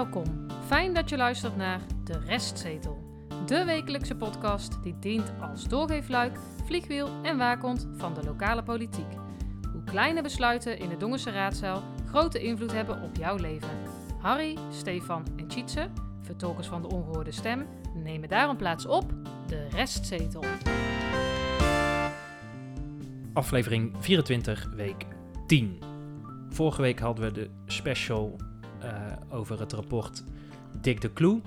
Welkom. Fijn dat je luistert naar De Restzetel. De wekelijkse podcast die dient als doorgeefluik, vliegwiel en waakhond van de lokale politiek. Hoe kleine besluiten in de Dongense raadzaal grote invloed hebben op jouw leven. Harry, Stefan en Tjitse, vertolkers van de ongehoorde stem, nemen daarom plaats op De Restzetel. aflevering 24, week 10. Vorige week hadden we de special over het rapport Dick de Kloe,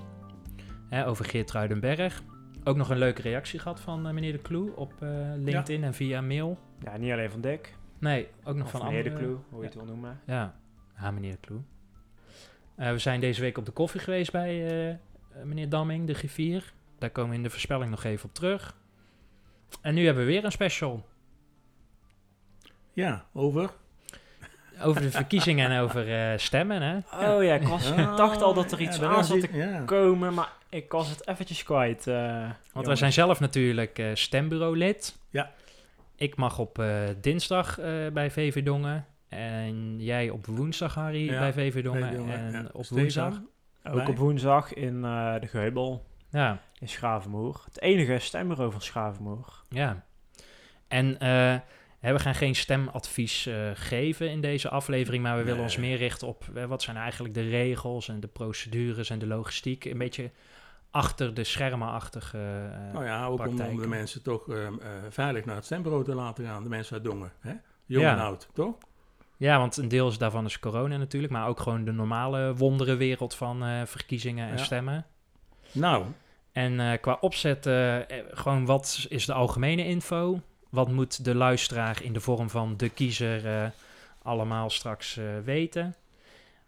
hè, over Geert Ruidenberg. Ook nog een leuke reactie gehad van eh, meneer de Kloe op eh, LinkedIn en via mail. Ja, niet alleen van Dick. Nee, ook nog Of van meneer de andere- Kloe, hoe je het wil noemen. Ja, ja meneer de Kloe. Eh, we zijn deze week op de koffie geweest bij eh, eh, meneer Damming, de griffier. Daar komen we in de voorspelling nog even op terug. En nu hebben we weer een special Ja, over. Over de verkiezingen en over eh, stemmen. Hè? Oh ja, ik, was, ik dacht al dat er iets ja, aan zat te ja. komen, maar ik was het eventjes kwijt. eh, Want wij zijn zelf natuurlijk eh stembureau-lid. Ja. Ik mag op eh, dinsdag eh, bij VV Dongen. En jij op woensdag, Harry, Ja, bij VV Dongen. En ja. op woensdag. Ook op woensdag in eh, de Geubel Ja, in Schavenmoer. Het enige stembureau van Schavenmoer. ja. En eh, we gaan geen stemadvies eh, geven in deze aflevering. Maar we willen ons meer richten op eh, wat zijn eigenlijk de regels en de procedures en de logistiek. Een beetje achter de schermen-achtige eh, Nou ja, ook om, de mensen toch veilig naar het stembureau te laten gaan. De mensen uit Dongen. Hè? Jong Ja. en oud, toch? Ja, want een deel is daarvan is corona natuurlijk, maar ook gewoon de normale wonderenwereld van verkiezingen en Ja. stemmen. Nou, En qua opzet, gewoon wat is de algemene info? Wat moet de luisteraar in de vorm van de kiezer eh, allemaal straks eh, weten?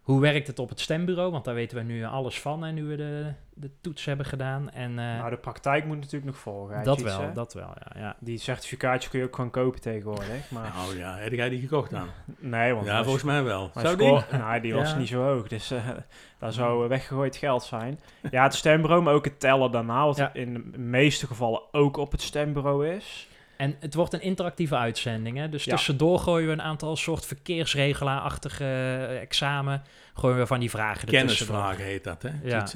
Hoe werkt het op het stembureau? Want daar weten we nu alles van en nu we de, de toets hebben gedaan. En eh, nou, de praktijk moet natuurlijk nog volgen. dat wel, dat wel, ja. ja. Die certificaatjes kun je ook gewoon kopen tegenwoordig. Maar nou ja, heb jij die gekocht dan? nee, want Ja, volgens mij wel. Zou die? score, nou, die was Ja. niet zo hoog, dus eh dat zou weggegooid geld zijn. Ja, het stembureau, maar ook het tellen daarna, wat Ja. in de meeste gevallen ook op het stembureau is. En het wordt een interactieve uitzending. Hè? Dus Ja. tussendoor gooien we een aantal soort verkeersregelaar-achtige eh, examen. Gooien we van die vragen. Kennisvragen heet dat, hè? Ja.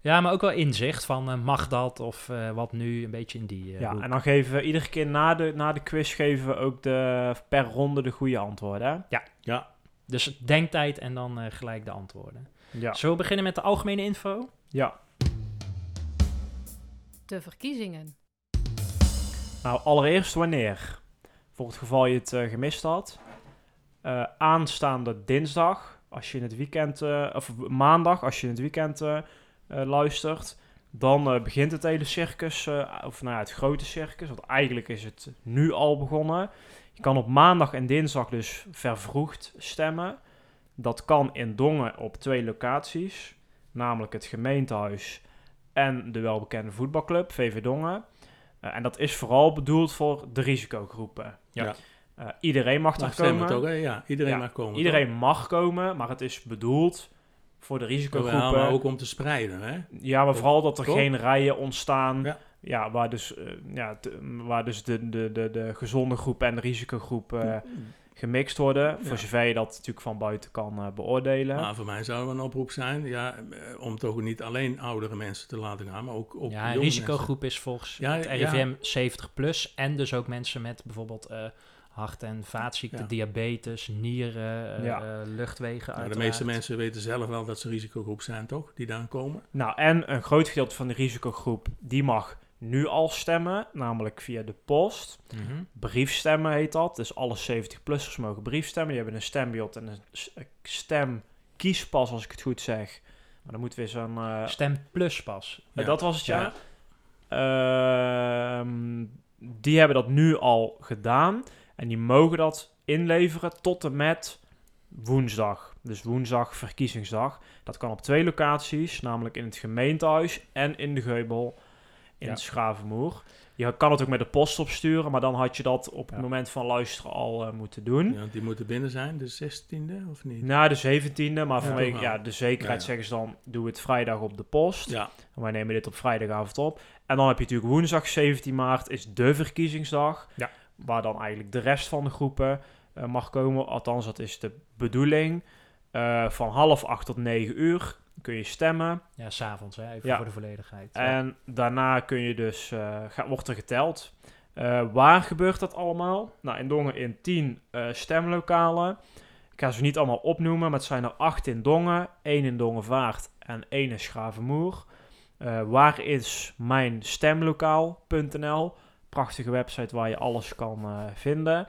Ja, maar ook wel inzicht van eh, mag dat of eh, wat nu, een beetje in die ja, hoek. en dan geven we iedere keer na de, na de quiz geven we ook de, per ronde de goede antwoorden. Hè? Ja, Dus denktijd en dan eh, gelijk de antwoorden. Ja. Zullen we beginnen met de algemene info? ja. De verkiezingen. Nou, allereerst wanneer? Voor het geval je het eh, gemist had. Eh, aanstaande dinsdag, als je in het weekend, eh, of maandag, als je in het weekend luistert, dan begint het hele circus, of nou ja, het grote circus, want eigenlijk is het nu al begonnen. Je kan op maandag en dinsdag dus vervroegd stemmen. Dat kan in Dongen op twee locaties, namelijk het gemeentehuis en de welbekende voetbalclub, VV Dongen. Eh, en dat is vooral bedoeld voor de risicogroepen. Ja. Eh, iedereen mag daar komen. Ja, iedereen Ja, mag komen. Iedereen mag komen, maar het is bedoeld voor de risicogroepen. Ja, maar ook om te spreiden, hè? Ja, maar vooral dat er Toch? geen rijen ontstaan. Ja. Ja. waar dus, eh, ja, waar dus de, de, de, de gezonde groep en de risicogroep eh, gemixt worden. Voor Ja. zover je dat natuurlijk van buiten kan eh, beoordelen. Maar voor mij zou er een oproep zijn, ja, eh, om toch niet alleen oudere mensen te laten gaan, maar ook, ook ja, een jonge risicogroep is volgens Ja, het ja. RIVM 70 plus. En dus ook mensen met bijvoorbeeld eh, hart- en vaatziekten, Ja. diabetes, nieren, eh, Ja. luchtwegen. Nou, de meeste mensen weten zelf wel dat ze een risicogroep zijn, toch? Die daar komen. Nou, en een groot gedeelte van de risicogroep, die mag nu al stemmen, namelijk via de post. Mhm. Briefstemmen heet dat. Dus alle 70-plussers mogen briefstemmen. Die hebben een stembeeld en een een stemkiespas, als ik het goed zeg. Maar dan moeten we zo'n... eh, Stem plus pas. eh, Ja. Dat was het, ja. Ja. Ehm, die hebben dat nu al gedaan. En die mogen dat inleveren tot en met woensdag. Dus woensdag verkiezingsdag. Dat kan op twee locaties, namelijk in het gemeentehuis en in de Geubel in Ja. Je kan het ook met de post opsturen, maar dan had je dat op het Ja. moment van luisteren al eh, moeten doen. Ja, die moeten binnen zijn, de 16e of niet? Na de 17e, maar Ja, vanwege ja, de zekerheid Ja, ja. zeggen ze dan, doe het vrijdag op de post. Ja, En wij nemen dit op vrijdagavond op. En dan heb je natuurlijk woensdag 17 maart is de verkiezingsdag. Ja. Waar dan eigenlijk de rest van de groepen eh, mag komen. Althans, dat is de bedoeling. Eh, van half acht tot negen uur. Kun je stemmen. Ja, s'avonds, hè, even Ja. voor de volledigheid. En daarna kun je dus, eh, ga- wordt er geteld. Eh, waar gebeurt dat allemaal? Nou, in Dongen in 10 eh, stemlokalen. Ik ga ze niet allemaal opnoemen, maar het zijn er 8 in Dongen, 1 in Dongenvaart en 1 in Schravenmoer. Waar is mijn stemlokaal.nl? Prachtige website waar je alles kan vinden.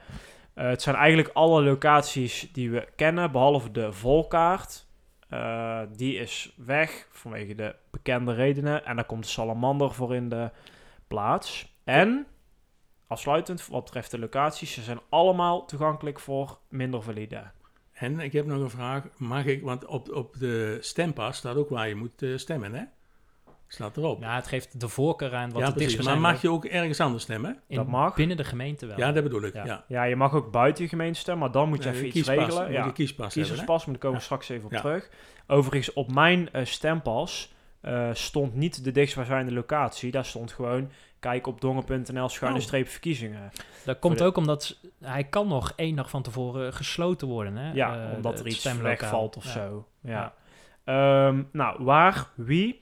Het zijn eigenlijk alle locaties die we kennen, behalve de volkaart. Eh, die is weg vanwege de bekende redenen. En daar komt de salamander voor in de plaats. En, afsluitend wat betreft de locaties, ze zijn allemaal toegankelijk voor minder valide. En ik heb nog een vraag. Mag ik, want op, op de stempas staat ook waar je moet eh, stemmen, hè? Staat erop. Ja, het geeft de voorkeur aan wat ja, het precies. Maar mag je ook ergens anders stemmen? in, Dat mag. Binnen de gemeente wel. Ja, dat bedoel ik. Ja. Ja. Ja, je mag ook buiten je gemeente stemmen, maar dan moet je Nee, even iets regelen. Moet Ja, je kiespas hebben, kiezerspas, maar daar komen we Ja. straks even op Ja. terug. Overigens, op mijn eh, stempas eh, stond niet de dichtstbijzijnde locatie. Daar stond gewoon, kijk op dongen.nl schuine Oh. streep verkiezingen. Dat komt de- ook omdat hij kan nog één dag van tevoren gesloten worden. Hè? Ja, Eh, omdat er iets wegvalt of Ja. zo. Ja. Ja. Ehm, nou, waar, wie?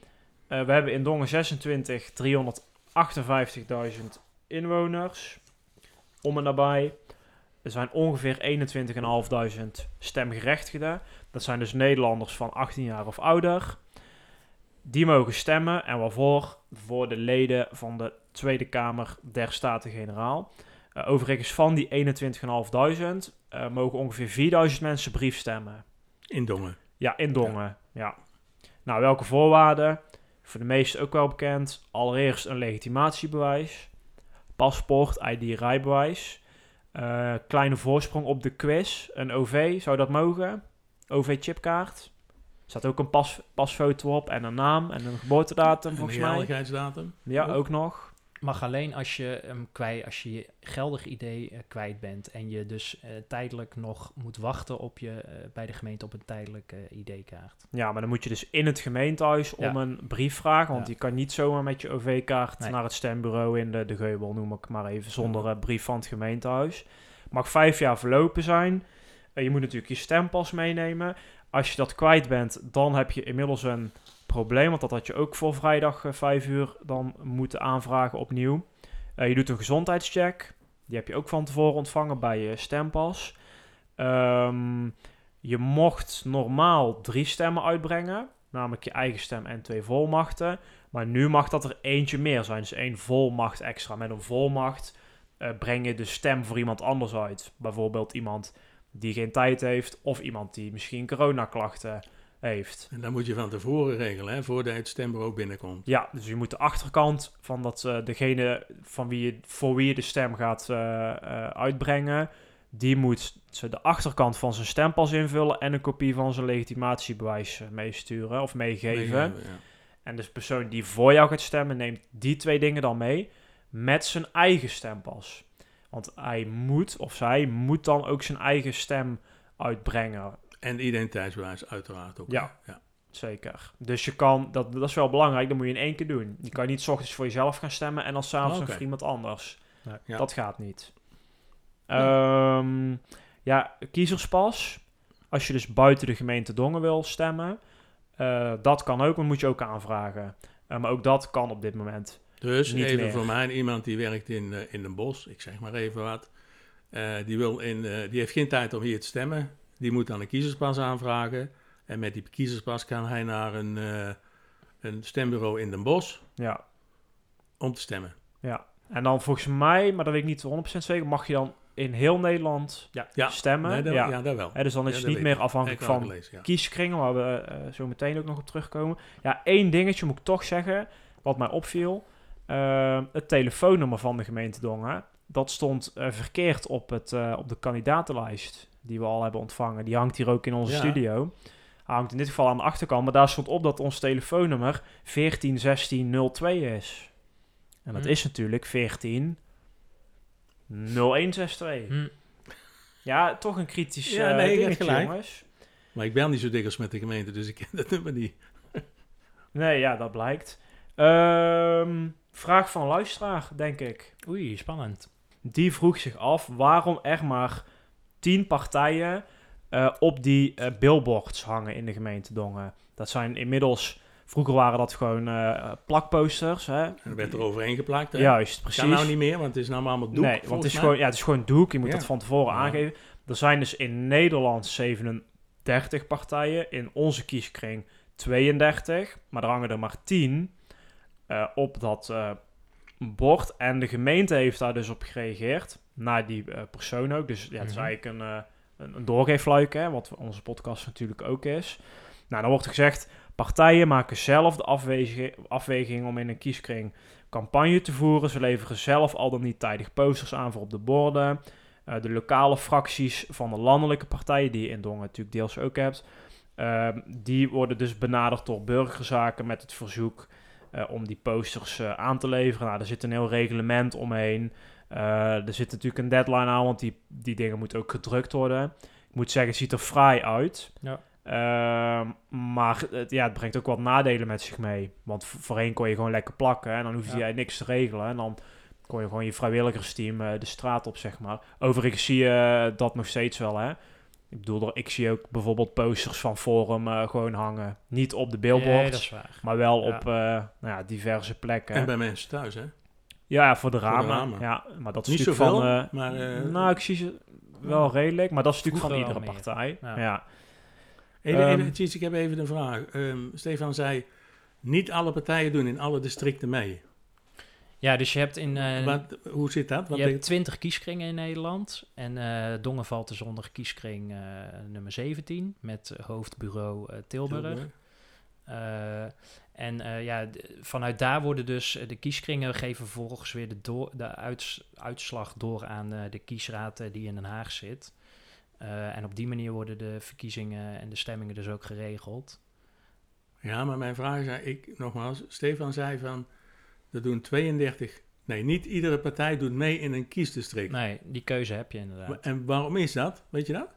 Eh, we hebben in Dongen 26 358.000 inwoners. Om en nabij. Er zijn ongeveer 21.500 stemgerechtigden. Dat zijn dus Nederlanders van 18 jaar of ouder. Die mogen stemmen. En waarvoor? Voor de leden van de Tweede Kamer der Staten-Generaal. Eh, overigens, van die 21.500 eh, mogen ongeveer 4000 mensen brief stemmen. In Dongen. Ja, in Dongen. Ja. Nou, welke voorwaarden? Voor de meesten ook wel bekend. Allereerst een legitimatiebewijs. Paspoort, ID, rijbewijs. Eh, kleine voorsprong op de quiz. Een OV, zou dat mogen? OV-chipkaart. Er staat ook een pas, pasfoto op en een naam en een geboortedatum Een volgens mij. geldigheidsdatum. Ja, ook nog. Mag alleen als je hem kwijt, als je je geldig idee eh, kwijt bent en je dus eh, tijdelijk nog moet wachten op je eh, bij de gemeente op een tijdelijke ID-kaart. Ja, maar dan moet je dus in het gemeentehuis om een brief vragen. Want Ja. je kan niet zomaar met je OV-kaart Nee. naar het stembureau in de, de Geubel, noem ik maar even, zonder brief van het gemeentehuis. Mag vijf jaar verlopen zijn. Je moet natuurlijk je stempas meenemen. Als je dat kwijt bent, dan heb je inmiddels een probleem. Want dat had je ook voor vrijdag eh, vijf uur dan moeten aanvragen opnieuw. Eh, je doet een gezondheidscheck. Die heb je ook van tevoren ontvangen bij je stempas. Ehm, je mocht normaal drie stemmen uitbrengen. Namelijk je eigen stem en twee volmachten. Maar nu mag dat er eentje meer zijn. Dus één volmacht extra. Met een volmacht eh, breng je de stem voor iemand anders uit. Bijvoorbeeld iemand die geen tijd heeft. Of iemand die misschien coronaklachten heeft. En dat moet je van tevoren regelen, hè, voordat het stembureau binnenkomt. Ja, dus je moet de achterkant van dat, eh, degene van wie je, voor wie je de stem gaat eh, eh, uitbrengen, die moet de achterkant van zijn stempas invullen en een kopie van zijn legitimatiebewijs meesturen of meegeven. Meegeven, ja. En dus de persoon die voor jou gaat stemmen, neemt die twee dingen dan mee met zijn eigen stempas. Want hij moet, of zij moet dan ook zijn eigen stem uitbrengen. En identiteitsbewijs uiteraard ook. Ja. ja. Zeker. Dus je kan, dat, dat is wel belangrijk, dat moet je in één keer doen. Je kan niet 's ochtends voor jezelf gaan stemmen en dan s'avonds Oké. voor iemand anders. Ja. Dat gaat niet. Ehm, ja, kiezerspas. Als je dus buiten de gemeente Dongen wil stemmen, eh, dat kan ook, maar moet je ook aanvragen. Eh, maar ook dat kan op dit moment. Dus Niet even meer. voor mij, iemand die werkt in, eh, in Den Bosch, ik zeg maar even wat, die, wil in, die heeft geen tijd om hier te stemmen. Die moet dan een kiezerspas aanvragen. En met die kiezerspas kan hij naar een, eh, een stembureau in Den Bosch Ja, om te stemmen. ja. En dan volgens mij, maar dat weet ik niet 100% zeker, mag je dan in heel Nederland Ja, stemmen. Nee, dat, ja. ja. dat wel. Hè, dus dan is Ja, het niet meer afhankelijk van kieskringen, waar we eh, zo meteen ook nog op terugkomen. Ja, één dingetje moet ik toch zeggen, wat mij opviel. Eh, het telefoonnummer van de gemeente Dongen, dat stond eh, verkeerd op, het, eh, op de kandidatenlijst die we al hebben ontvangen. Die hangt hier ook in onze Ja. studio. Hij hangt in dit geval aan de achterkant, maar daar stond op dat ons telefoonnummer 141602 is. En dat Hm. is natuurlijk 14 0162. Hm. Ja, toch een kritisch Ja, eh, nee, dingetje, gelijk. jongens. Maar ik ben niet zo dikwijls met de gemeente, dus ik ken dat nummer niet. Nee, ja, dat blijkt. Ehm, vraag van luisteraar, denk ik. Oei, spannend. Die vroeg zich af waarom er maar tien partijen eh, op die eh, billboards hangen in de gemeente Dongen. Dat zijn inmiddels, vroeger waren dat gewoon eh, plakposters. Hè? En er werd er overheen geplakt. Hè? Juist, precies. Kan nou niet meer, want het is nou allemaal doek. nee, want het is, mij. gewoon, ja, het is gewoon doek. Je moet Ja. dat van tevoren Ja. aangeven. Er zijn dus in Nederland 37 partijen. In onze kieskring 32. Maar er hangen er maar 10 eh, op dat bord. En de gemeente heeft daar dus op gereageerd. Naar die eh, persoon ook. Dus ja, het is Mhm. eigenlijk een, eh een, een doorgeefluik, hè, wat onze podcast natuurlijk ook is. Nou, dan wordt er gezegd... Partijen maken zelf de afweging, afweging om in een kieskring campagne te voeren. Ze leveren zelf al dan niet tijdig posters aan voor op de borden. Eh, de lokale fracties van de landelijke partijen, die je in Dongen natuurlijk deels ook hebt, ehm, die worden dus benaderd door burgerzaken met het verzoek om die posters aan te leveren. Nou, er zit een heel reglement omheen. Eh, er zit natuurlijk een deadline aan, want die, die dingen moeten ook gedrukt worden. Ik moet zeggen, het ziet er fraai uit. Ja. Ehm, maar het, ja, het brengt ook wat nadelen met zich mee. Want vo- voorheen kon je gewoon lekker plakken en dan hoefde Ja. je niks te regelen. En dan kon je gewoon je vrijwilligersteam eh, de straat op, zeg maar. Overigens zie je dat nog steeds wel, hè. Ik bedoel, er- ik zie ook bijvoorbeeld posters van Forum eh, gewoon hangen. Niet op de billboards, Nee, maar wel Ja. op eh, nou ja, diverse plekken. En bij mensen thuis, hè? Ja, voor de de ramen. Ja, maar dat is Niet natuurlijk zoveel, van... eh, maar... eh, nou, ik zie ze wel redelijk, maar dat is natuurlijk van iedere partij. Ja. Ja. Even, Ehm, Tjits, ik heb even een vraag. Ehm, Stefan zei, niet alle partijen doen in alle districten mee. Ja, dus je hebt in... eh, Wat, hoe zit dat? Wat je hebt 20 kieskringen in Nederland. En eh Dongen valt dus onder kieskring eh, nummer 17 met hoofdbureau eh, Tilburg. En eh, ja, vanuit daar worden dus eh, de kieskringen geven vervolgens weer de, door, de uits- uitslag door aan eh, de kiesraad die in Den Haag zit. En op die manier worden de verkiezingen en de stemmingen dus ook geregeld. Ja, maar mijn vraag is, ik, nogmaals, Stefan zei van, er doen 32... Nee, niet iedere partij doet mee in een kiesdistrict. Nee, die keuze heb je inderdaad. En waarom is dat? Weet je dat?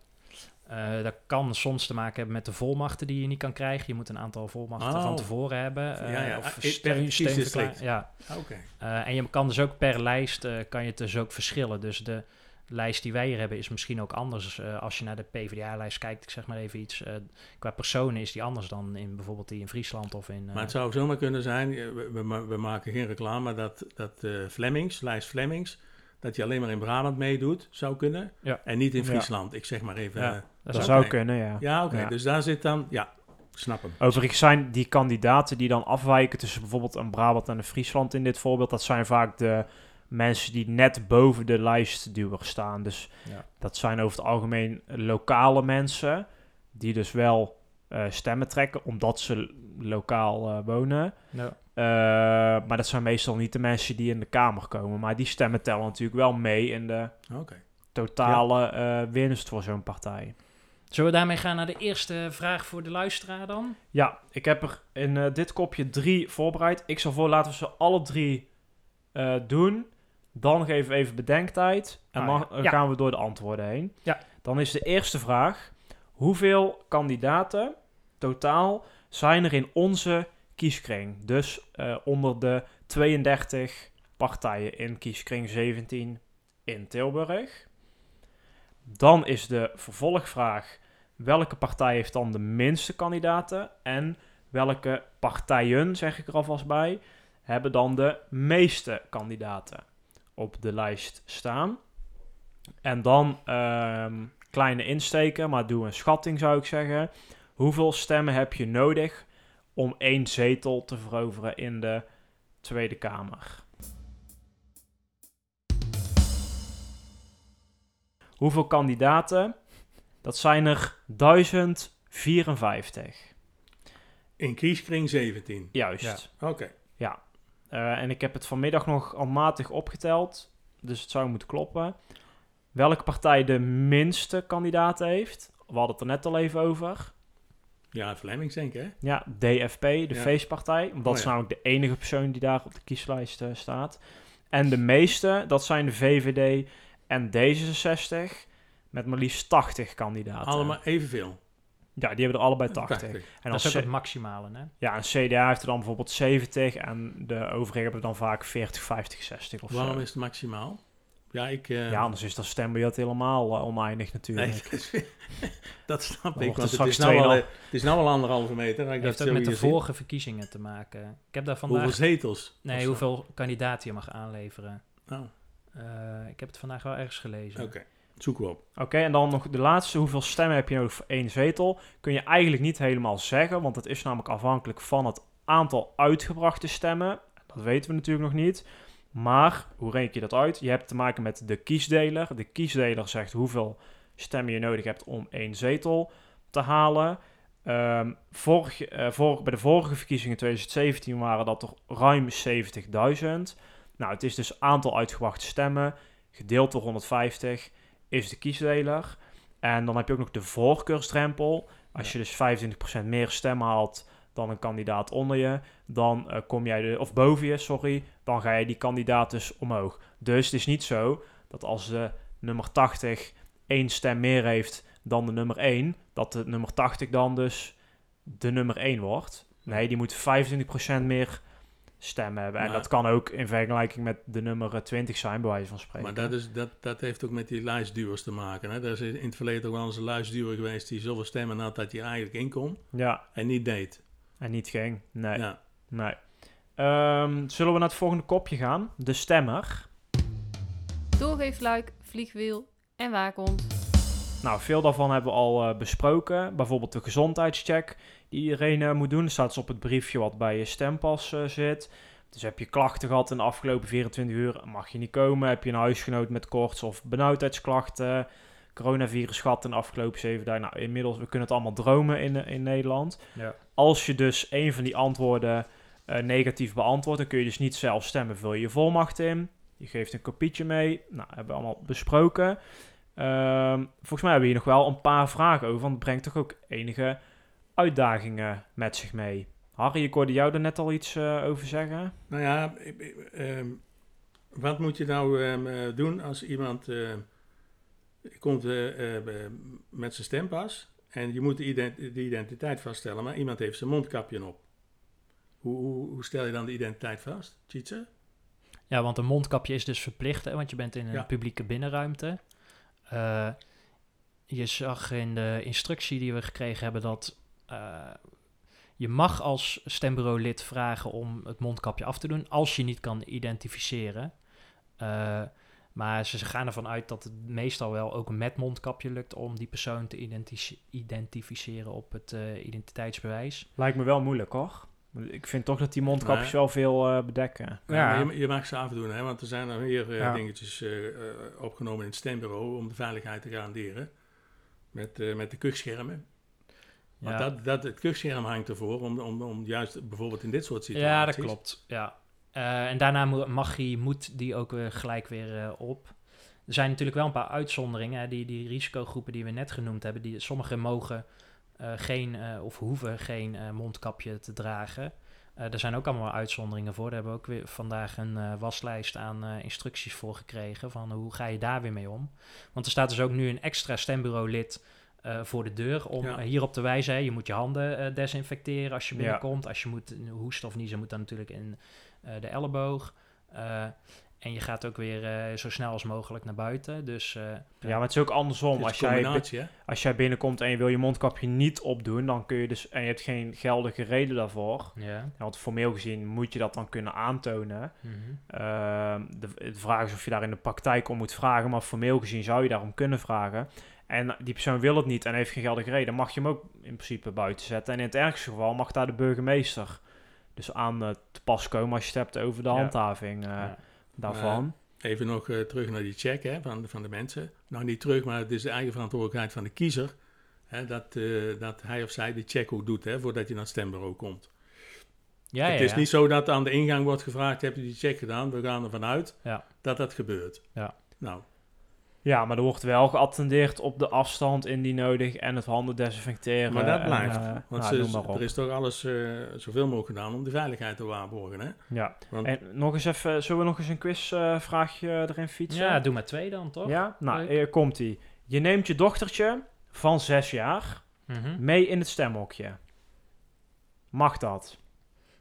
Eh, dat kan soms te maken hebben met de volmachten die je niet kan krijgen. Je moet een aantal volmachten Oh. van tevoren hebben. eh, Ja, ja. Of Ah, per steun, steunverklaring. Ja. Oké. Eh, en je kan dus ook per lijst, eh, kan je het dus ook verschillen. Dus de lijst die wij hier hebben is misschien ook anders. eh, als je naar de PvdA-lijst kijkt, ik zeg maar even iets. eh, qua personen is die anders dan in bijvoorbeeld die in Friesland of in... eh, Maar het zou zomaar kunnen zijn, eh, we, we, ma- we maken geen reclame, dat, dat eh Flemings, lijst Flemings, dat je alleen maar in Brabant meedoet, zou kunnen. Ja. En niet in. Friesland. Ik zeg maar even. Dat zou kunnen, ja. ja, oké. Ja. Dus daar zit dan, ja, snap hem. Overigens zijn die kandidaten die dan afwijken tussen bijvoorbeeld een Brabant en een Friesland in dit voorbeeld, dat zijn vaak de mensen die net boven de lijstduwer staan. Dus Ja. dat zijn over het algemeen lokale mensen die dus wel eh, stemmen trekken omdat ze lokaal eh, wonen. Ja. Eh, maar dat zijn meestal niet de mensen die in de Kamer komen. Maar die stemmen tellen natuurlijk wel mee in de Oké. totale winst voor zo'n partij. Zullen we daarmee gaan naar de eerste vraag voor de luisteraar dan? Ja, ik heb er in eh, dit kopje drie voorbereid. Ik zal voor laten we ze alle drie eh, doen. Dan geven we even bedenktijd. En Ah, dan ja. eh, Ja. gaan we door de antwoorden heen. Ja. Dan is de eerste vraag. Hoeveel kandidaten totaal zijn er in onze kieskring? Dus onder de 32 partijen in kieskring 17 in Tilburg. Dan is de vervolgvraag welke partij heeft dan de minste kandidaten en welke partijen, zeg ik er alvast bij, hebben dan de meeste kandidaten op de lijst staan. En dan ehm, kleine insteken, maar doe een schatting zou ik zeggen. Hoeveel stemmen heb je nodig om één zetel te veroveren in de Tweede Kamer? Hoeveel kandidaten? Dat zijn er 1054. In kieskring 17. Juist. Oké. Eh, en ik heb het vanmiddag nog handmatig opgeteld. Dus het zou moeten kloppen. Welke partij de minste kandidaten heeft? We hadden het er net al even over. Ja, Flemings denk ik, hè? Ja, DFP, de Ja. feestpartij. Dat Oh, is ja. namelijk de enige persoon die daar op de kieslijst eh, staat. En de meeste, dat zijn de VVD en D66. Met maar liefst 80 kandidaten. Allemaal evenveel. Ja, die hebben er allebei 80. 80. En dat als is ook C- het maximale, hè? ja, een CDA heeft er dan bijvoorbeeld 70. En de overigen hebben dan vaak 40, 50, 60 of Waarom zo. is het maximaal? Ja, ik... eh, Ja, anders is dat stembiljet helemaal eh, oneindig natuurlijk. nee, dat snap Dan ik. wordt Want het het is, straks nou al, 2-0. het is nou al anderhalve meter. Ik heeft ook met de vorige verkiezingen te maken. Ik heb daar vandaag... Hoeveel zetels? Nee, hoeveel kandidaten je mag aanleveren. Oh, Eh, ik heb het vandaag wel ergens gelezen. Oké, zoeken we op. Oké, en dan nog de laatste. Hoeveel stemmen heb je nodig voor één zetel? Kun je eigenlijk niet helemaal zeggen, want het is namelijk afhankelijk van het aantal uitgebrachte stemmen. Dat weten we natuurlijk nog niet. Maar, hoe reken je dat uit? Je hebt te maken met de kiesdeler. De kiesdeler zegt hoeveel stemmen je nodig hebt om één zetel te halen. Ehm, vorig, eh, bij de vorige verkiezingen 2017 waren dat er ruim 70.000. Nou, het is dus aantal uitgebrachte stemmen gedeeld door 150 is de kiesdeler. En dan heb je ook nog de voorkeursdrempel. Als je dus 25% meer stemmen haalt dan een kandidaat onder je, dan eh, kom jij de, of boven je, sorry, dan ga je die kandidaat dus omhoog. Dus het is niet zo dat als de nummer 80 één stem meer heeft dan de nummer 1, dat de nummer 80 dan dus de nummer 1 wordt. Nee, die moet 25% meer stemmen hebben. En Maar- dat kan ook in vergelijking met de nummer eh, 20 zijn, bij wijze van spreken. Maar dat, is, dat, dat heeft ook met die lijstduwers te maken. Hè? Er is in het verleden ook wel eens een lijstduwer geweest die zoveel stemmen had dat hij eigenlijk in kon Ja, en niet deed. en niet ging. Nee. Ja. nee. Ehm, zullen we naar het volgende kopje gaan? De stemmer. Doorgeefluik, vliegwiel en waakhond. Nou, veel daarvan hebben we al eh, besproken. Bijvoorbeeld de gezondheidscheck die iedereen eh, moet doen. Dat staat dus op het briefje wat bij je stempas eh, zit. Dus heb je klachten gehad in de afgelopen 24 uur, mag je niet komen. Heb je een huisgenoot met koorts of benauwdheidsklachten, coronavirus gehad in de afgelopen 7 dagen. Nou, inmiddels, we kunnen het allemaal dromen in, in Nederland. Ja. Als je dus een van die antwoorden negatief beantwoordt, dan kun je dus niet zelf stemmen. Vul je je volmacht in. Je geeft een kopietje mee. Nou, hebben we allemaal besproken. Ehm, volgens mij hebben we hier nog wel een paar vragen over, want het brengt toch ook enige uitdagingen met zich mee. Harry, ik hoorde jou er net al iets eh, over zeggen. Nou ja, ik- ik- ehm, wat moet je nou ehm, eh, doen als iemand eh, komt met zijn stempas en je moet de, ident- de identiteit vaststellen, maar iemand heeft zijn mondkapje op. Hoe, hoe, hoe stel je dan de identiteit vast, Tjitse? Ja, want een mondkapje is dus verplicht, hè, want je bent in een Ja. publieke binnenruimte. Eh, je zag in de instructie die we gekregen hebben dat eh, je mag als stembureaulid vragen om het mondkapje af te doen als je niet kan identificeren. Eh, maar ze, gaan ervan uit dat het meestal wel ook met mondkapje lukt om die persoon te identificeren op het identiteitsbewijs. Lijkt me wel moeilijk hoor. Ik vind toch dat die mondkapjes Maar- wel veel eh, bedekken. Ja, je, je mag ze afdoen, hè, want er zijn er weer eh, Ja. dingetjes eh, opgenomen in het stembureau om de veiligheid te garanderen. Met, met de kuchschermen. Want Ja. dat, dat, het kuchscherm hangt ervoor om, om, om juist bijvoorbeeld in dit soort situaties... Ja, dat klopt. Ja. En daarna mag die, moet die ook weer gelijk weer op. Er zijn natuurlijk wel een paar uitzonderingen. Hè. Die, die risicogroepen die we net genoemd hebben, die, sommigen mogen geen eh, of hoeven geen eh, mondkapje te dragen. Eh, er zijn ook allemaal uitzonderingen voor. Daar hebben we ook weer vandaag een eh, waslijst aan eh, instructies voor gekregen. Van hoe ga je daar weer mee om? Want er staat dus ook nu een extra stembureaulid eh, voor de deur om Ja. eh, hierop te wijzen. Hè, je moet je handen eh, desinfecteren als je Ja. binnenkomt. Als je moet hoesten of niezen, moet dan natuurlijk in eh, de elleboog. En je gaat ook weer eh, zo snel als mogelijk naar buiten. Dus eh, Ja, maar het is ook andersom. Is Als jij, als jij binnenkomt en je wil je mondkapje niet opdoen, dan kun je dus, en je hebt geen geldige reden daarvoor. ja. Want formeel gezien moet je dat dan kunnen aantonen. Mhm. Ehm, de, de vraag is of je daar in de praktijk om moet vragen, maar formeel gezien zou je daarom kunnen vragen. En die persoon wil het niet en heeft geen geldige reden, mag je hem ook in principe buiten zetten. En in het ergste geval mag daar de burgemeester dus aan eh, te pas komen als je het hebt over de Ja. handhaving eh, Ja. Daarvan. Even nog eh, terug naar die check hè, van, de- van de mensen. Nou, niet terug, maar het is de eigen verantwoordelijkheid van de kiezer. Hè, dat, eh, dat hij of zij die check ook doet hè, voordat je naar het stembureau komt. Ja, het ja, is ja. niet zo dat aan de ingang wordt gevraagd: heb je die check gedaan? We gaan ervan uit dat dat gebeurt. Ja. Nou, Ja, maar er wordt wel geattendeerd op de afstand indien nodig en het handen desinfecteren. maar dat en, blijft. eh, want nou, ze- noem maar op. er is toch alles eh, zoveel mogelijk gedaan om de veiligheid te waarborgen. Hè? Ja. Want- En nog eens even, zullen we nog eens een quizvraagje erin fietsen? ja, doe maar twee dan, toch? Ja, nou, hier komt ie. Je neemt je dochtertje van zes jaar Mhm. mee in het stemhokje. Mag dat?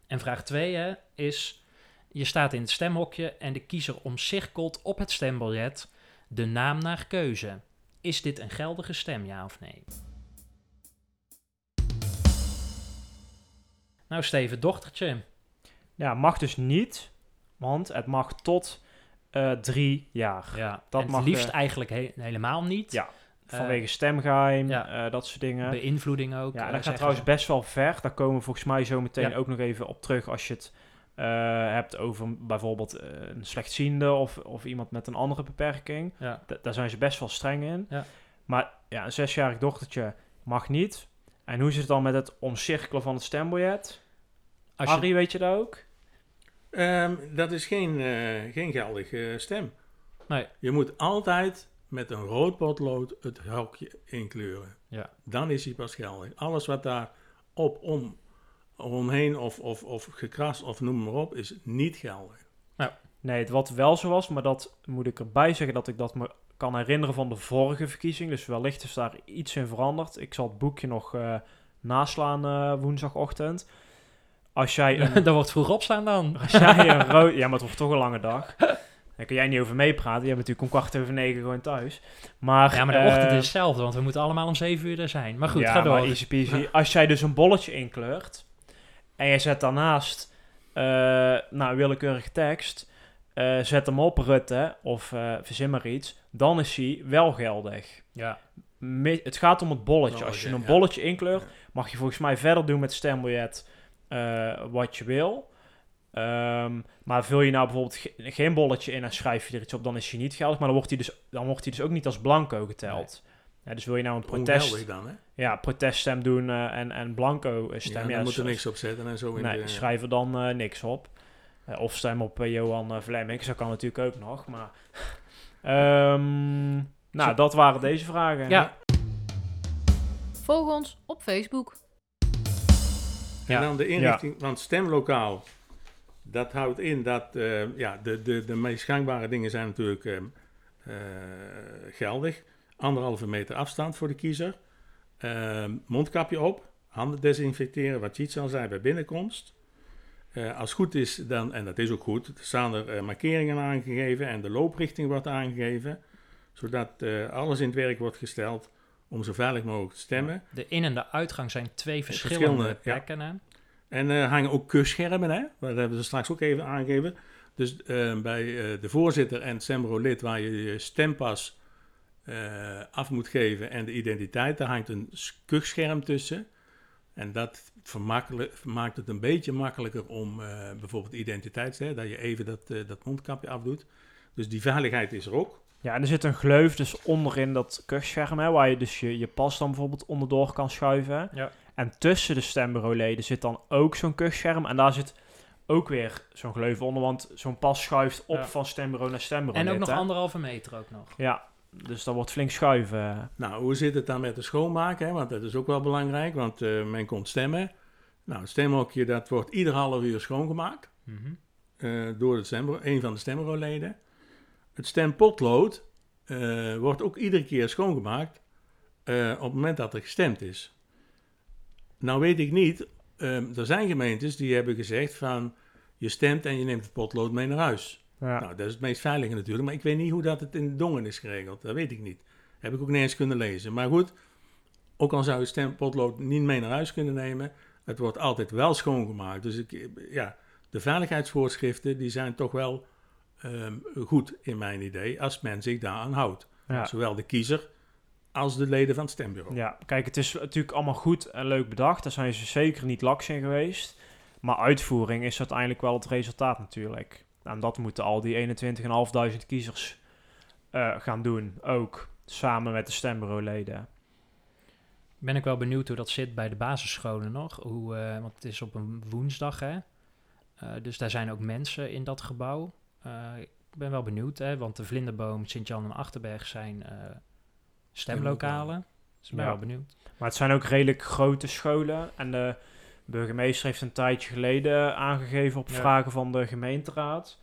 En vraag twee hè, is... je staat in het stemhokje en de kiezer omcirkelt op het stembiljet de naam naar keuze. Is dit een geldige stem, ja of nee? Nou, Steven, dochtertje. Ja, mag dus niet, want het mag tot eh, drie jaar. Ja, Dat en mag, het liefst eh, eigenlijk he- helemaal niet. Ja, Eh, Vanwege stemgeheim, ja. dat soort dingen. Beïnvloeding ook. Ja, en dat gaat trouwens best wel ver. Daar komen we volgens mij zo meteen Ja. ook nog even op terug als je het hebt over bijvoorbeeld eh, een slechtziende of, of iemand met een andere beperking. Ja. Daar zijn ze best wel streng in. Ja. Maar ja, een zesjarig dochtertje mag niet. En hoe zit het dan met het omcirkelen van het stembiljet? Als je, Harry, weet je dat ook? Ehm, dat is geen, eh, geen geldige stem. Nee. Je moet altijd met een rood potlood het hokje inkleuren. Ja. Dan is hij pas geldig. Alles wat daar op, om, omheen of, of, of gekrast of noem maar op, is niet geldig. Nee, het wat wel zo was, maar dat moet ik erbij zeggen dat ik dat me kan herinneren van de vorige verkiezing. Dus wellicht is daar iets in veranderd. Ik zal het boekje nog eh, naslaan eh, woensdagochtend. Als jij een, Daar wordt vroeg opstaan dan. als jij een rood... Ja, maar het wordt toch een lange dag. Daar kun jij niet over meepraten. Jij bent natuurlijk om kwart over negen gewoon thuis. Maar, Ja, maar de eh, ochtend is hetzelfde, want we moeten allemaal om zeven uur er zijn. Maar goed, ja, ga door. maar easy peasy. Als jij dus een bolletje inkleurt en je zet daarnaast eh nou, een willekeurige tekst, eh, zet hem op Rutte of eh verzin maar iets, dan is hij wel geldig. Ja. Het gaat om het bolletje. Als je een ja. bolletje inkleurt, Ja. mag je volgens mij verder doen met stembiljet wat je wil. Ehm, maar vul je nou bijvoorbeeld ge- geen bolletje in en schrijf je er iets op, dan is hij niet geldig. Maar dan wordt hij dus, dan wordt hij dus ook niet als blanco geteld. Ja, dus wil je nou een protest, dan, hè? ja, proteststem doen eh, en, en blanco eh, Ja, stem. dan Ja, moet er niks op zetten en zo. In Nee, de, schrijf er dan eh, niks op. Of stem op Johan uh, Vlemmings, dat kan natuurlijk ook nog. Maar, Ehm, nou, Zo- dat waren deze vragen. Ja. Volg ons op Facebook. Ja. En dan de inrichting van het stemlokaal. Dat houdt in dat eh, ja, de, de, de meest gangbare dingen zijn natuurlijk eh, eh, geldig. Anderhalve meter afstand voor de kiezer. Eh, mondkapje op. Handen desinfecteren, wat Jiet al zei bij binnenkomst. Eh, als het goed is, dan, en dat is ook goed, staan er eh, markeringen aangegeven en de looprichting wordt aangegeven. Zodat eh, alles in het werk wordt gesteld om zo veilig mogelijk te stemmen. De in- en de uitgang zijn twee verschillende, plekken. En er hangen ook kusschermen, hè? Dat hebben ze straks ook even aangegeven. Dus bij de voorzitter en het stembureau-lid, waar je je stempas eh, af moet geven en de identiteit, daar hangt een kusscherm tussen. En dat maakt het een beetje makkelijker om eh, bijvoorbeeld identiteit, hè, dat je even dat, eh, dat mondkapje afdoet. Dus die veiligheid is er ook. Ja, en er zit een gleuf dus onderin dat kuchscherm, hè, waar je dus je, je pas dan bijvoorbeeld onderdoor kan schuiven. Ja. En tussen de stembureauleden zit dan ook zo'n kuchscherm. En daar zit ook weer zo'n gleuf onder, want zo'n pas schuift op Ja. van stembureau naar stembureau. En ook nog hè. anderhalve meter ook nog. Ja, dus dat wordt flink schuiven. Nou, hoe zit het dan met de schoonmaken? Hè? Want dat is ook wel belangrijk, want eh, men komt stemmen. Nou, het stemhokje dat wordt ieder half uur schoongemaakt. Mhm. eh, door het stembureau, een van de stembureauleden. Het stempotlood eh, wordt ook iedere keer schoongemaakt eh, op het moment dat er gestemd is. Nou weet ik niet, ehm, er zijn gemeentes die hebben gezegd van je stemt en je neemt het potlood mee naar huis. Ja. Nou, dat is het meest veilige natuurlijk, maar ik weet niet hoe dat het in Dongen is geregeld. Dat weet ik niet. Heb ik ook niet eens kunnen lezen. Maar goed, ook al zou je stempotlood niet mee naar huis kunnen nemen, het wordt altijd wel schoongemaakt. Dus ik, ja, de veiligheidsvoorschriften die zijn toch wel ehm, goed in mijn idee, als men zich daaraan houdt. Ja. Zowel de kiezer als de leden van het stembureau. Ja, kijk, het is natuurlijk allemaal goed en leuk bedacht. Daar zijn ze zeker niet laks in geweest. Maar uitvoering is uiteindelijk wel het resultaat natuurlijk. En dat moeten al die 21.500 kiezers eh, gaan doen. Ook samen met de stembureauleden. Ben ik wel benieuwd hoe dat zit bij de basisscholen nog. Hoe, eh, want het is op een woensdag, hè. Eh, dus daar zijn ook mensen in dat gebouw. Eh, ik ben wel benieuwd, hè. Want de Vlinderboom, Sint-Jan en Achterberg zijn eh, stemlokalen. Dus ik ben Ja. wel benieuwd. Maar het zijn ook redelijk grote scholen. En de burgemeester heeft een tijdje geleden aangegeven op vragen van de gemeenteraad.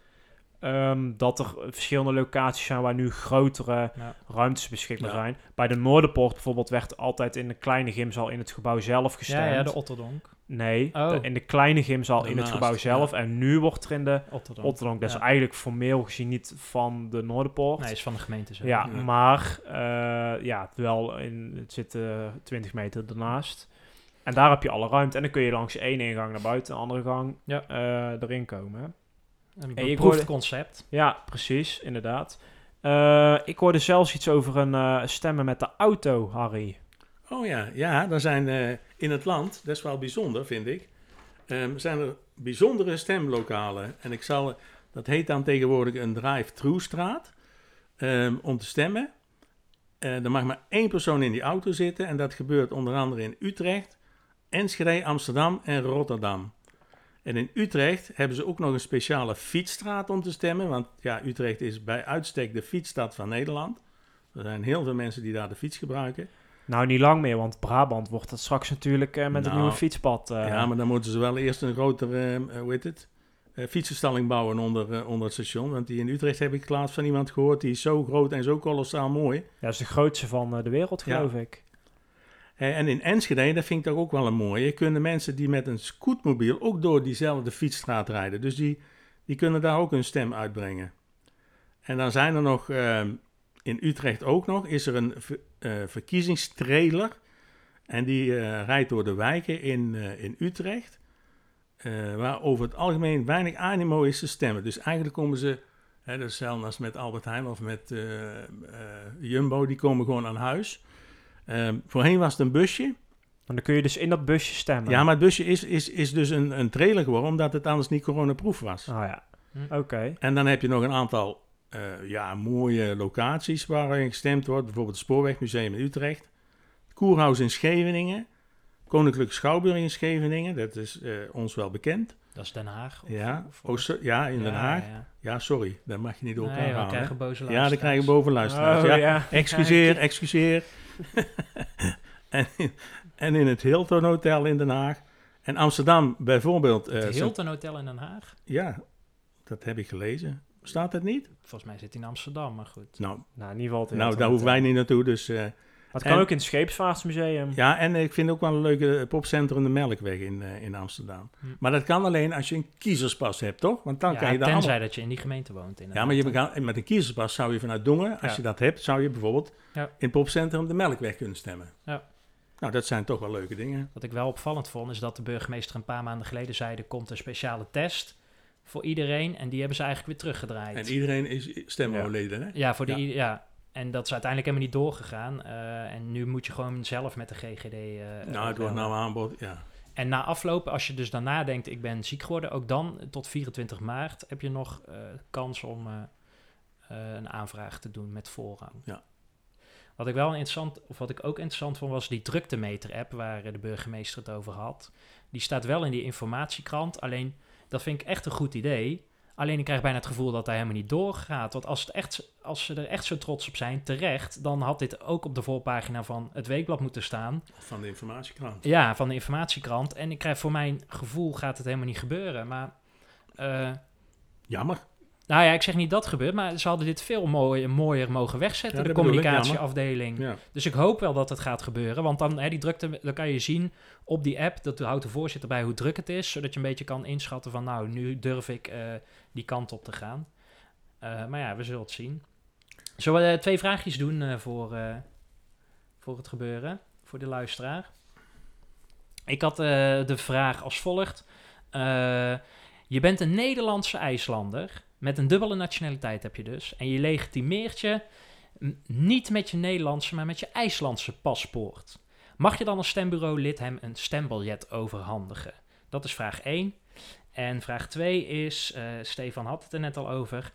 ehm, dat er verschillende locaties zijn waar nu grotere Ja. ruimtes beschikbaar Ja. zijn. Bij de Noorderpoort bijvoorbeeld werd altijd in de kleine gymzaal in het gebouw zelf gestemd. Ja, ja, de Otterdonk. Nee, Oh. de- in de kleine gymzaal in het Daarnaast, gebouw zelf. En nu wordt er in de Otterdonk. Otterdonk, dat is eigenlijk formeel gezien niet van de Noorderpoort. Nee, is van de gemeente zelf. ja, maar eh, ja, wel in, het zit eh 20 meter ernaast. En daar heb je alle ruimte. En dan kun je langs één ingang naar buiten, een andere gang Ja. eh, erin komen. hè. Een En ik beproefd hoorde- concept. Ja, precies, inderdaad. Eh, ik hoorde zelfs iets over een eh, stemmen met de auto, Harry. Oh ja, ja, er zijn eh, in het land, dat is wel bijzonder, vind ik, ehm, zijn er bijzondere stemlokalen. En ik zal, dat heet dan tegenwoordig een drive-thru straat, ehm, om te stemmen. Eh, er mag maar één persoon in die auto zitten en dat gebeurt onder andere in Utrecht, Enschede, Amsterdam en Rotterdam. En in Utrecht hebben ze ook nog een speciale fietsstraat om te stemmen, want ja, Utrecht is bij uitstek de fietsstad van Nederland. Er zijn heel veel mensen die daar de fiets gebruiken. Nou, niet lang meer, want Brabant wordt dat straks natuurlijk eh, met een Nou, nieuwe fietspad. eh, Ja, maar dan moeten ze wel eerst een grotere, eh, hoe heet het, fietsenstalling bouwen onder, onder het station. Want die in Utrecht heb ik laatst van iemand gehoord, die is zo groot en zo kolossaal mooi. Ja, dat is de grootste van de wereld, Ja. geloof ik. En in Enschede, dat vind ik toch ook wel een mooie, kunnen mensen die met een scootmobiel ook door diezelfde fietsstraat rijden. Dus die, die kunnen daar ook hun stem uitbrengen. En dan zijn er nog, eh, in Utrecht ook nog, is er een eh, verkiezingstrailer. En die eh, rijdt door de wijken in, eh, in Utrecht. waar over het algemeen weinig animo is te stemmen. Dus eigenlijk komen ze, hè, dat is als met Albert Heijn of met Jumbo, die komen gewoon aan huis. Ehm, voorheen was het een busje. En dan kun je dus in dat busje stemmen. Ja, maar het busje is, is, is dus een, een trailer geworden, omdat het anders niet coronaproof was. Oh ja, Hm. oké. En dan heb je nog een aantal eh, ja, mooie locaties waarin gestemd wordt. Bijvoorbeeld het Spoorwegmuseum in Utrecht. Het Koerhuis in Scheveningen. Koninklijke Schouwburg in Scheveningen. Dat is eh, ons wel bekend. Dat is Den Haag. of- Ja, of- oh, so- ja in Den Ja, Haag. ja. Ja, sorry. Dat mag je niet door Nee, we halen. krijgen boze Ja, dan luisteraars. krijg je bovenluisteraars. Oh, ja. ja. Excuseer, excuseer. en, in, en in het Hilton Hotel in Den Haag. En Amsterdam bijvoorbeeld. eh, Het Hilton Hotel in Den Haag. ja, dat heb ik gelezen. Staat het niet? Volgens mij zit hij in Amsterdam, maar goed. Nou, Nou, in ieder geval... het nou daar hoeven wij niet naartoe. Dus, eh, Maar het kan En- ook in het Scheepsvaartsmuseum. ja, en ik vind ook wel een leuke popcentrum de Melkweg in, eh, in Amsterdam. Hm. Maar dat kan alleen als je een kiezerspas hebt, toch? Want dan Ja, kan je daar tenzij allemaal... dat je in die gemeente woont. Ja, inderdaad. maar je begaan- met een kiezerspas zou je vanuit Dongen, als Ja. je dat hebt, zou je bijvoorbeeld Ja. in het popcentrum de Melkweg kunnen stemmen. Ja. Nou, dat zijn toch wel leuke dingen. Wat ik wel opvallend vond, is dat de burgemeester een paar maanden geleden zei... er komt een speciale test voor iedereen en die hebben ze eigenlijk weer teruggedraaid. En iedereen is stemoverleden, hè? Ja, voor die, Ja. En dat is uiteindelijk helemaal niet doorgegaan. eh, en nu moet je gewoon zelf met de GGD... eh, Nou, het wordt nou aanbod, ja. En na afloop, als je dus daarna denkt, ik ben ziek geworden... ook dan, tot 24 maart, heb je nog eh, kans om een aanvraag te doen met voorrang. Ja. Wat ik wel interessant, of wat ik ook interessant vond, was die druktemeter-app waar de burgemeester het over had. Die staat wel in die informatiekrant, alleen dat vind ik echt een goed idee. Alleen ik krijg bijna het gevoel dat hij helemaal niet doorgaat. Want als, het echt, als ze er echt zo trots op zijn, terecht, dan had dit ook op de voorpagina van het weekblad moeten staan. Van de informatiekrant. Ja, van de informatiekrant. En ik krijg voor mijn gevoel gaat het helemaal niet gebeuren. Maar, eh, Jammer. Nou ja, ik zeg niet dat gebeurt, maar ze hadden dit veel mooier, mooier mogen wegzetten, Ja, de ik, communicatieafdeling. Ja. Dus ik hoop wel dat het gaat gebeuren, want dan, hè, die drukte, dan kan je zien op die app, dat houdt de voorzitter bij hoe druk het is, zodat je een beetje kan inschatten van, nou, nu durf ik eh, die kant op te gaan. Eh, maar ja, we zullen het zien. Zullen we eh, twee vraagjes doen voor, voor het gebeuren, voor de luisteraar? Ik had de vraag als volgt. Je bent een Nederlandse IJslander. Met een dubbele nationaliteit heb je dus. En je legitimeert je niet met je Nederlandse, maar met je IJslandse paspoort. Mag je dan als stembureau-lid hem een stembiljet overhandigen? Dat is vraag 1. En vraag 2 is, eh, Stefan had het er net al over.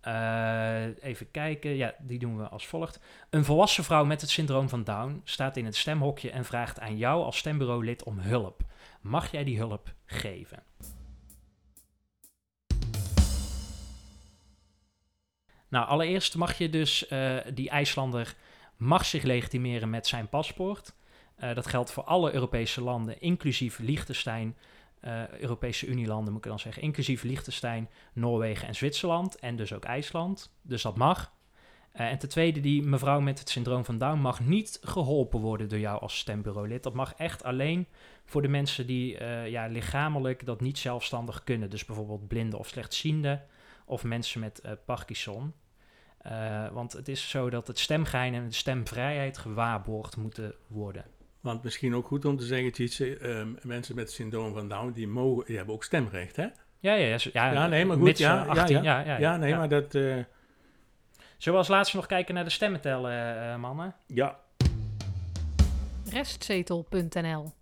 Eh, even kijken, ja, die doen we als volgt. Een volwassen vrouw met het syndroom van Down staat in het stemhokje en vraagt aan jou als stembureau-lid om hulp. Mag jij die hulp geven? Nou, allereerst mag je dus, eh, die IJslander mag zich legitimeren met zijn paspoort. Eh, dat geldt voor alle Europese landen, inclusief Liechtenstein, eh, Europese Unielanden, moet ik dan zeggen, inclusief Liechtenstein, Noorwegen en Zwitserland. En dus ook IJsland. Dus dat mag. En ten tweede, die mevrouw met het syndroom van Down mag niet geholpen worden door jou als stembureaulid. Dat mag echt alleen voor de mensen die ja, lichamelijk dat niet zelfstandig kunnen. Dus bijvoorbeeld blinden of slechtzienden of mensen met eh, Parkinson. Eh, want het is zo dat het stemgeheim en de stemvrijheid gewaarborgd moeten worden. Want misschien ook goed om te zeggen, Tjitse, ehm, mensen met het syndroom van Down, die, mogen, die hebben ook stemrecht, hè? Ja, ja, ja. zo- ja, Ja, nee, maar goed, mits, ja, eh, ja, 18, ja. ja, ja, Ja, nee, maar dat... eh, Zullen we als laatste nog kijken naar de stemmen tellen, eh, mannen? ja, Restzetel.nl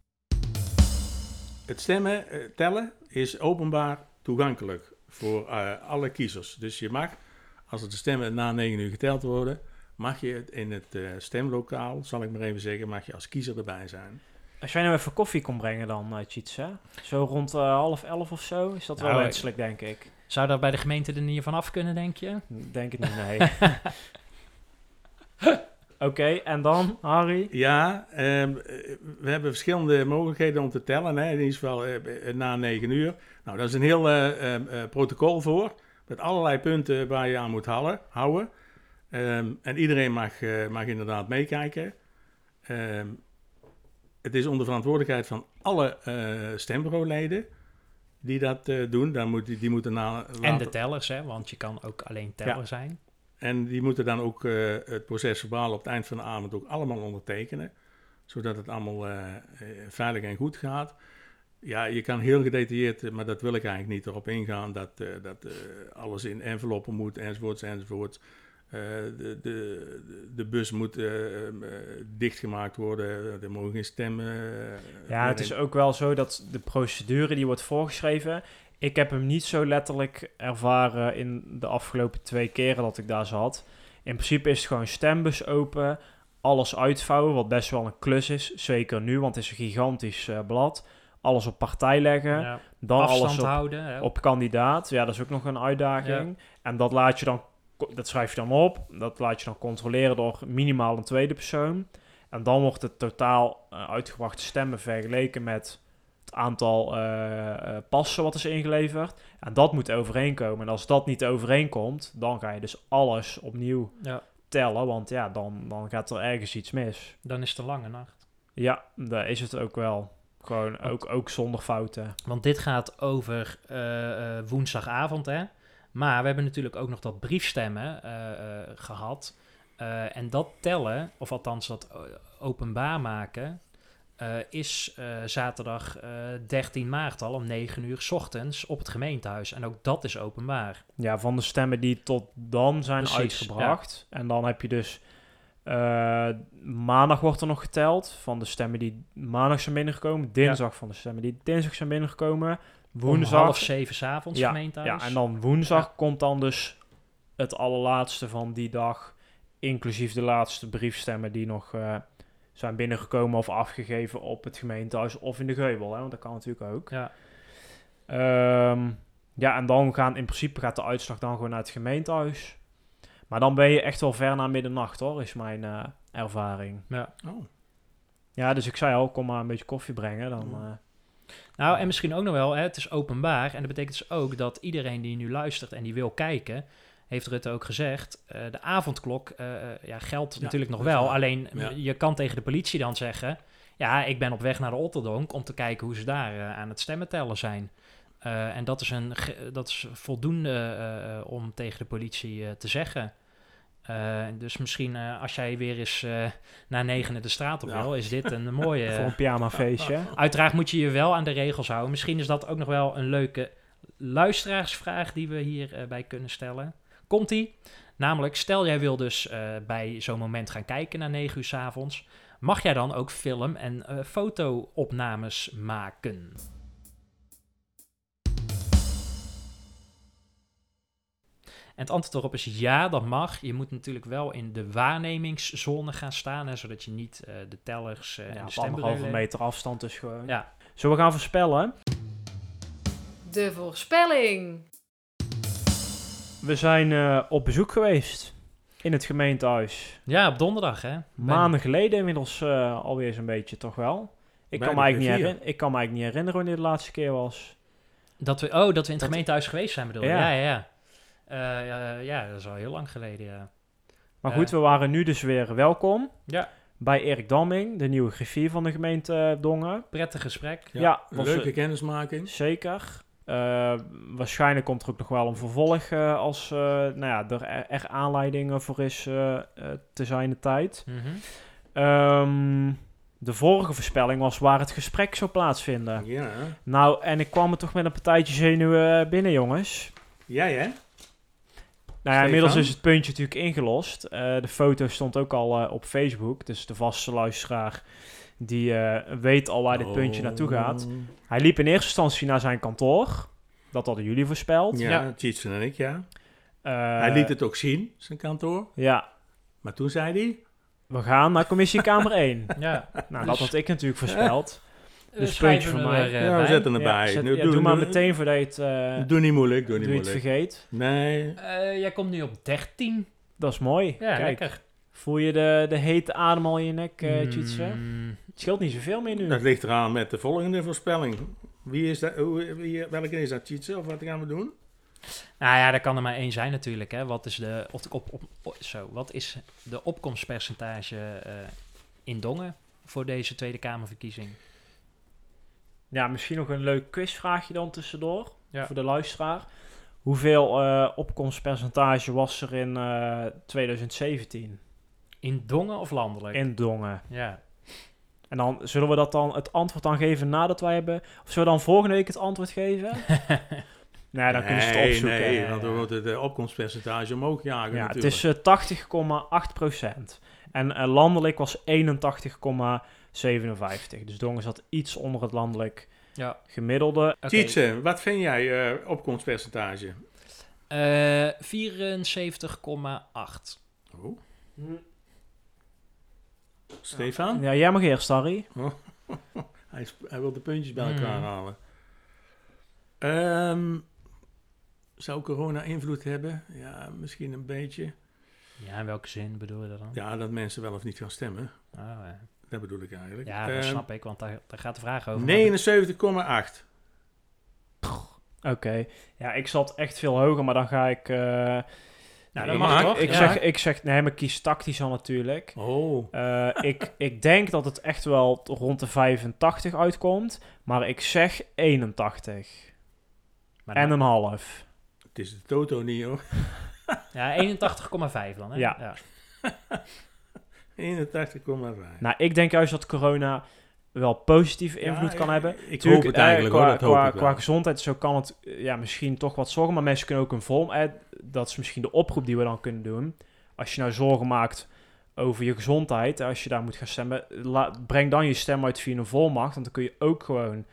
het stemmen eh, tellen is openbaar toegankelijk voor eh, alle kiezers. Dus je mag, als de stemmen na 9 uur geteld worden, mag je het in het eh, stemlokaal, zal ik maar even zeggen, mag je als kiezer erbij zijn. Als jij nou even koffie kon brengen dan, uh, Zo rond eh, half elf of zo, is dat wel Nou, wenselijk, denk ik. Zou dat bij de gemeente er niet van af kunnen, denk je? Denk het niet, nee. Oké, en dan, Harry? Ja, ehm, eh, we hebben verschillende mogelijkheden om te tellen. Hè. In ieder geval eh, na 9 uur. Nou, daar is een heel eh, ehm, eh, protocol voor. Met allerlei punten waar je aan moet houden. houden. Ehm, en iedereen mag, eh, mag inderdaad meekijken. Ehm, het is onder verantwoordelijkheid van alle eh stembureauleden die dat eh, doen. Daar moet, die, die moeten na, En de tellers, hè? Want je kan ook alleen teller zijn. En die moeten dan ook eh, het proces verbaal op het eind van de avond ook allemaal ondertekenen. Zodat het allemaal eh, eh, veilig en goed gaat. Ja, je kan heel gedetailleerd, maar dat wil ik eigenlijk niet erop ingaan, dat, dat alles in enveloppen moet, enzovoorts, enzovoorts. De, de, de bus moet eh, eh, dichtgemaakt worden, er mogen geen stemmen. Ja, het is ook wel zo dat de procedure die wordt voorgeschreven... Ik heb hem niet zo letterlijk ervaren in de afgelopen twee keren dat ik daar zat. In principe is het gewoon stembus open, alles uitvouwen, wat best wel een klus is. Zeker nu, want het is een gigantisch eh, blad. Alles op partij leggen, Ja. dan Afstand alles op, houden. Hè? op kandidaat. Ja, dat is ook nog een uitdaging. En dat laat je dan, dat schrijf je dan op. Dat laat je dan controleren door minimaal een tweede persoon. En dan wordt het totaal eh, uitgebrachte stemmen vergeleken met het aantal eh, eh, passen wat is ingeleverd. En dat moet overeenkomen. En als dat niet overeenkomt, dan ga je dus alles opnieuw Ja. tellen. Want ja, dan, dan gaat er ergens iets mis. Dan is het een lange nacht. Ja, daar is het ook wel. Gewoon ook, ook zonder fouten. Want dit gaat over eh, woensdagavond, hè. Maar we hebben natuurlijk ook nog dat briefstemmen eh, eh, gehad. Eh, en dat tellen, of althans dat openbaar maken, eh, is eh, zaterdag eh 13 maart al om 9 uur 's ochtends op het gemeentehuis. En ook dat is openbaar. Ja, van de stemmen die tot dan zijn Precies, uitgebracht. En dan heb je dus... eh, maandag wordt er nog geteld van de stemmen die maandag zijn binnengekomen. Dinsdag van de stemmen die dinsdag zijn binnengekomen. Woensdag. Woensdag. half zeven 's avonds ja, gemeentehuis. ja, en dan woensdag komt dan dus het allerlaatste van die dag. Inclusief de laatste briefstemmen die nog eh, zijn binnengekomen of afgegeven op het gemeentehuis of in de geubel. Hè, want dat kan natuurlijk ook. Ja. Ehm, ja, en dan gaan in principe gaat de uitslag dan gewoon naar het gemeentehuis. Maar dan ben je echt wel ver na middernacht hoor, is mijn eh, ervaring. ja. Oh, Ja, dus ik zei al, kom maar een beetje koffie brengen. Dan, eh, Nou, en misschien ook nog wel, hè, het is openbaar. En dat betekent dus ook dat iedereen die nu luistert en die wil kijken, heeft Rutte ook gezegd, eh, de avondklok eh, eh, ja, geldt Ja, natuurlijk nog wel. Alleen Ja. je kan tegen de politie dan zeggen, ja, ik ben op weg naar de Otterdonk om te kijken hoe ze daar aan het stemmen tellen zijn. En dat is, een, dat is voldoende om tegen de politie te zeggen. Dus misschien als jij weer eens eh na negenen de straat op Ja. wil, is dit een mooie... voor een pyjamafeestje. Uiteraard moet je je wel aan de regels houden. Misschien is dat ook nog wel een leuke luisteraarsvraag die we hierbij bij kunnen stellen. Komt-ie? Namelijk, stel jij wil dus eh, bij zo'n moment gaan kijken naar 9 uur 's avonds. Mag jij dan ook film- en eh foto-opnames maken? En het antwoord erop is ja, dat mag. Je moet natuurlijk wel in de waarnemingszone gaan staan, hè, zodat je niet eh, de tellers eh, Ja, en de stembureauleden- meter afstand dus gewoon. Ja. Zullen we gaan voorspellen? De voorspelling. We zijn eh, op bezoek geweest in het gemeentehuis. Ja, op donderdag, hè? Maanden geleden inmiddels eh, alweer zo'n beetje, toch wel. Ik kan, me eigenlijk niet herinneren, ik kan me eigenlijk niet herinneren wanneer de laatste keer was. Dat we, oh, dat we in het Dat- gemeentehuis geweest zijn bedoel je? Ja. Ja, ja, ja. Eh, ja, ja, dat is al heel lang geleden, ja. Maar goed, we waren nu dus weer welkom Ja. bij Erik Damming, de nieuwe griffier van de gemeente Dongen. Prettig gesprek. Ja, leuke kennismaking. Zeker. Eh, waarschijnlijk komt er ook nog wel een vervolg eh, als eh, nou ja, er er aanleidingen voor is te zijn de tijd. Mhm. Ehm, de vorige voorspelling was waar het gesprek zou plaatsvinden. Ja, Nou, en ik kwam er toch met een partijtje zenuwen binnen, jongens. jij hè? Nou ja, inmiddels is het puntje natuurlijk ingelost. De foto stond ook al op Facebook. Dus de vaste luisteraar die eh, weet al waar dit puntje naartoe gaat. Oh. Hij liep in eerste instantie naar zijn kantoor. Dat hadden jullie voorspeld. Ja, Ja. En ik, ja. Eh, hij liet het ook zien, zijn kantoor. Ja, Maar toen zei hij... we gaan naar commissiekamer 1. Ja. Nou, dat had ik natuurlijk voorspeld. Dus Dus puntje voor mij. er, eh, ja, we bij. zetten Ja, erbij. zet- Nu, ja, doe, maar meteen voordat je het, eh, Doe niet moeilijk, doe niet doe je het moeilijk. vergeet. Nee, Eh, jij komt nu op 13. Dat is mooi. Ja, Kijk, lekker. voel je de, de hete adem al in je nek, eh Mm? Het scheelt niet zoveel meer nu. dat ligt eraan met de volgende voorspelling. Wie is dat? Hoe, wie, welke is dat? Tjitsen? Of wat gaan we doen? Nou ja, er kan er maar één zijn natuurlijk. Hè. Wat, is de, op, op, op, zo, wat is de opkomstpercentage eh, in Dongen voor deze Tweede Kamerverkiezing? Ja, misschien nog een leuk quizvraagje dan tussendoor. Ja. Voor de luisteraar. Hoeveel eh, opkomstpercentage was er in eh, 2017 In Dongen of landelijk? in Dongen? Ja. En dan zullen we dat dan het antwoord dan geven nadat wij hebben. Of zullen we dan volgende week het antwoord geven? nee, dan kunnen ze het nee, opzoeken. Nee, Ja, want dan wordt het eh, opkomstpercentage omhoog jagen ja, het natuurlijk. is eh, 80,8 procent. En eh, landelijk was 81,57. Dus Dongen zat iets onder het landelijk ja. gemiddelde. Oké. Tjitsen, wat vind jij eh, opkomstpercentage? Eh, 74,8. Oh. Stefan? Ja, jij mag eerst, Harry. Hij, is- hij wil de puntjes bij Hmm. elkaar halen. Ehm, zou corona invloed hebben? Ja, misschien een beetje. Ja, in welke zin bedoel je dat dan? Ja, dat mensen wel of niet gaan stemmen. Oh, ja. Dat bedoel ik eigenlijk. ja, dat Ehm, snap ik, want daar, daar gaat de vraag over. 79,8. Oké. Ja, ik zat echt veel hoger, maar dan ga ik... eh, Nou, dat mag toch? ik, Ja. zeg, ik zeg... Nee, maar kies tactisch al natuurlijk. Oh, Eh, ik, ik denk dat het echt wel rond de 85 uitkomt. Maar ik zeg 81. Maar En dan- een half. het is de toto niet hoor. Ja, 81,5 dan, hè? Ja. 81,5. Nou, ik denk juist dat corona wel positieve invloed Ja, kan hebben. Ik Tuurlijk, hoop het eh, eigenlijk qua, hoor, dat hoop qua, qua gezondheid zo kan het eh, ja, misschien toch wat zorgen. Maar mensen kunnen ook een vorm... Eh, dat is misschien de oproep die we dan kunnen doen. Als je nou zorgen maakt over je gezondheid... Als je daar moet gaan stemmen... breng dan je stem uit via een volmacht. Want dan kun je ook gewoon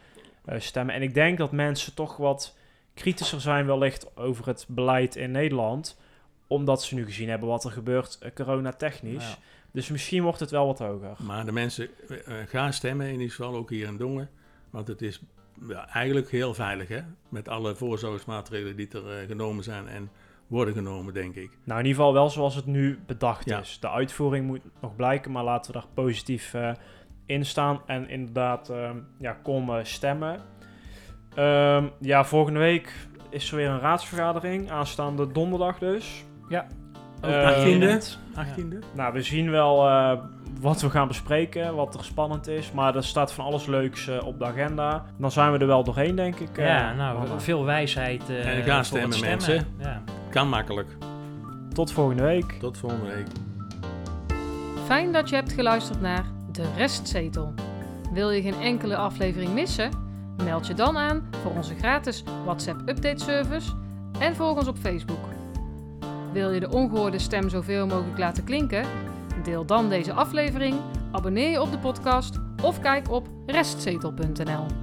eh, stemmen. En ik denk dat mensen toch wat kritischer zijn wellicht... over het beleid in Nederland. Omdat ze nu gezien hebben wat er gebeurt eh, coronatechnisch. Ja. Dus misschien wordt het wel wat hoger. Maar de mensen eh, eh, gaan stemmen, in ieder geval ook hier in Dongen. Want het is ja, eigenlijk heel veilig, hè? Met alle voorzorgsmaatregelen die er eh, genomen zijn en worden genomen, denk ik. Nou, in ieder geval wel zoals het nu bedacht Ja. is. De uitvoering moet nog blijken, maar laten we daar positief eh, in staan. En inderdaad, ehm, ja, kom stemmen. Ehm, ja, volgende week is er weer een raadsvergadering. Aanstaande donderdag dus. Ja. Eh, 18e? 18e? Nou, we zien wel eh, wat we gaan bespreken, wat er spannend is. Maar er staat van alles leuks eh, op de agenda. Dan zijn we er wel doorheen, denk ik. Ja, nou, veel wijsheid. eh, En het stemmen, stemmen. Ja. Kan makkelijk. Tot volgende week. Tot volgende week. Fijn dat je hebt geluisterd naar De Restzetel. Wil je geen enkele aflevering missen? Meld je dan aan voor onze gratis WhatsApp update service en volg ons op Facebook. Wil je de ongehoorde stem zoveel mogelijk laten klinken? Deel dan deze aflevering, abonneer je op de podcast of kijk op restzetel.nl.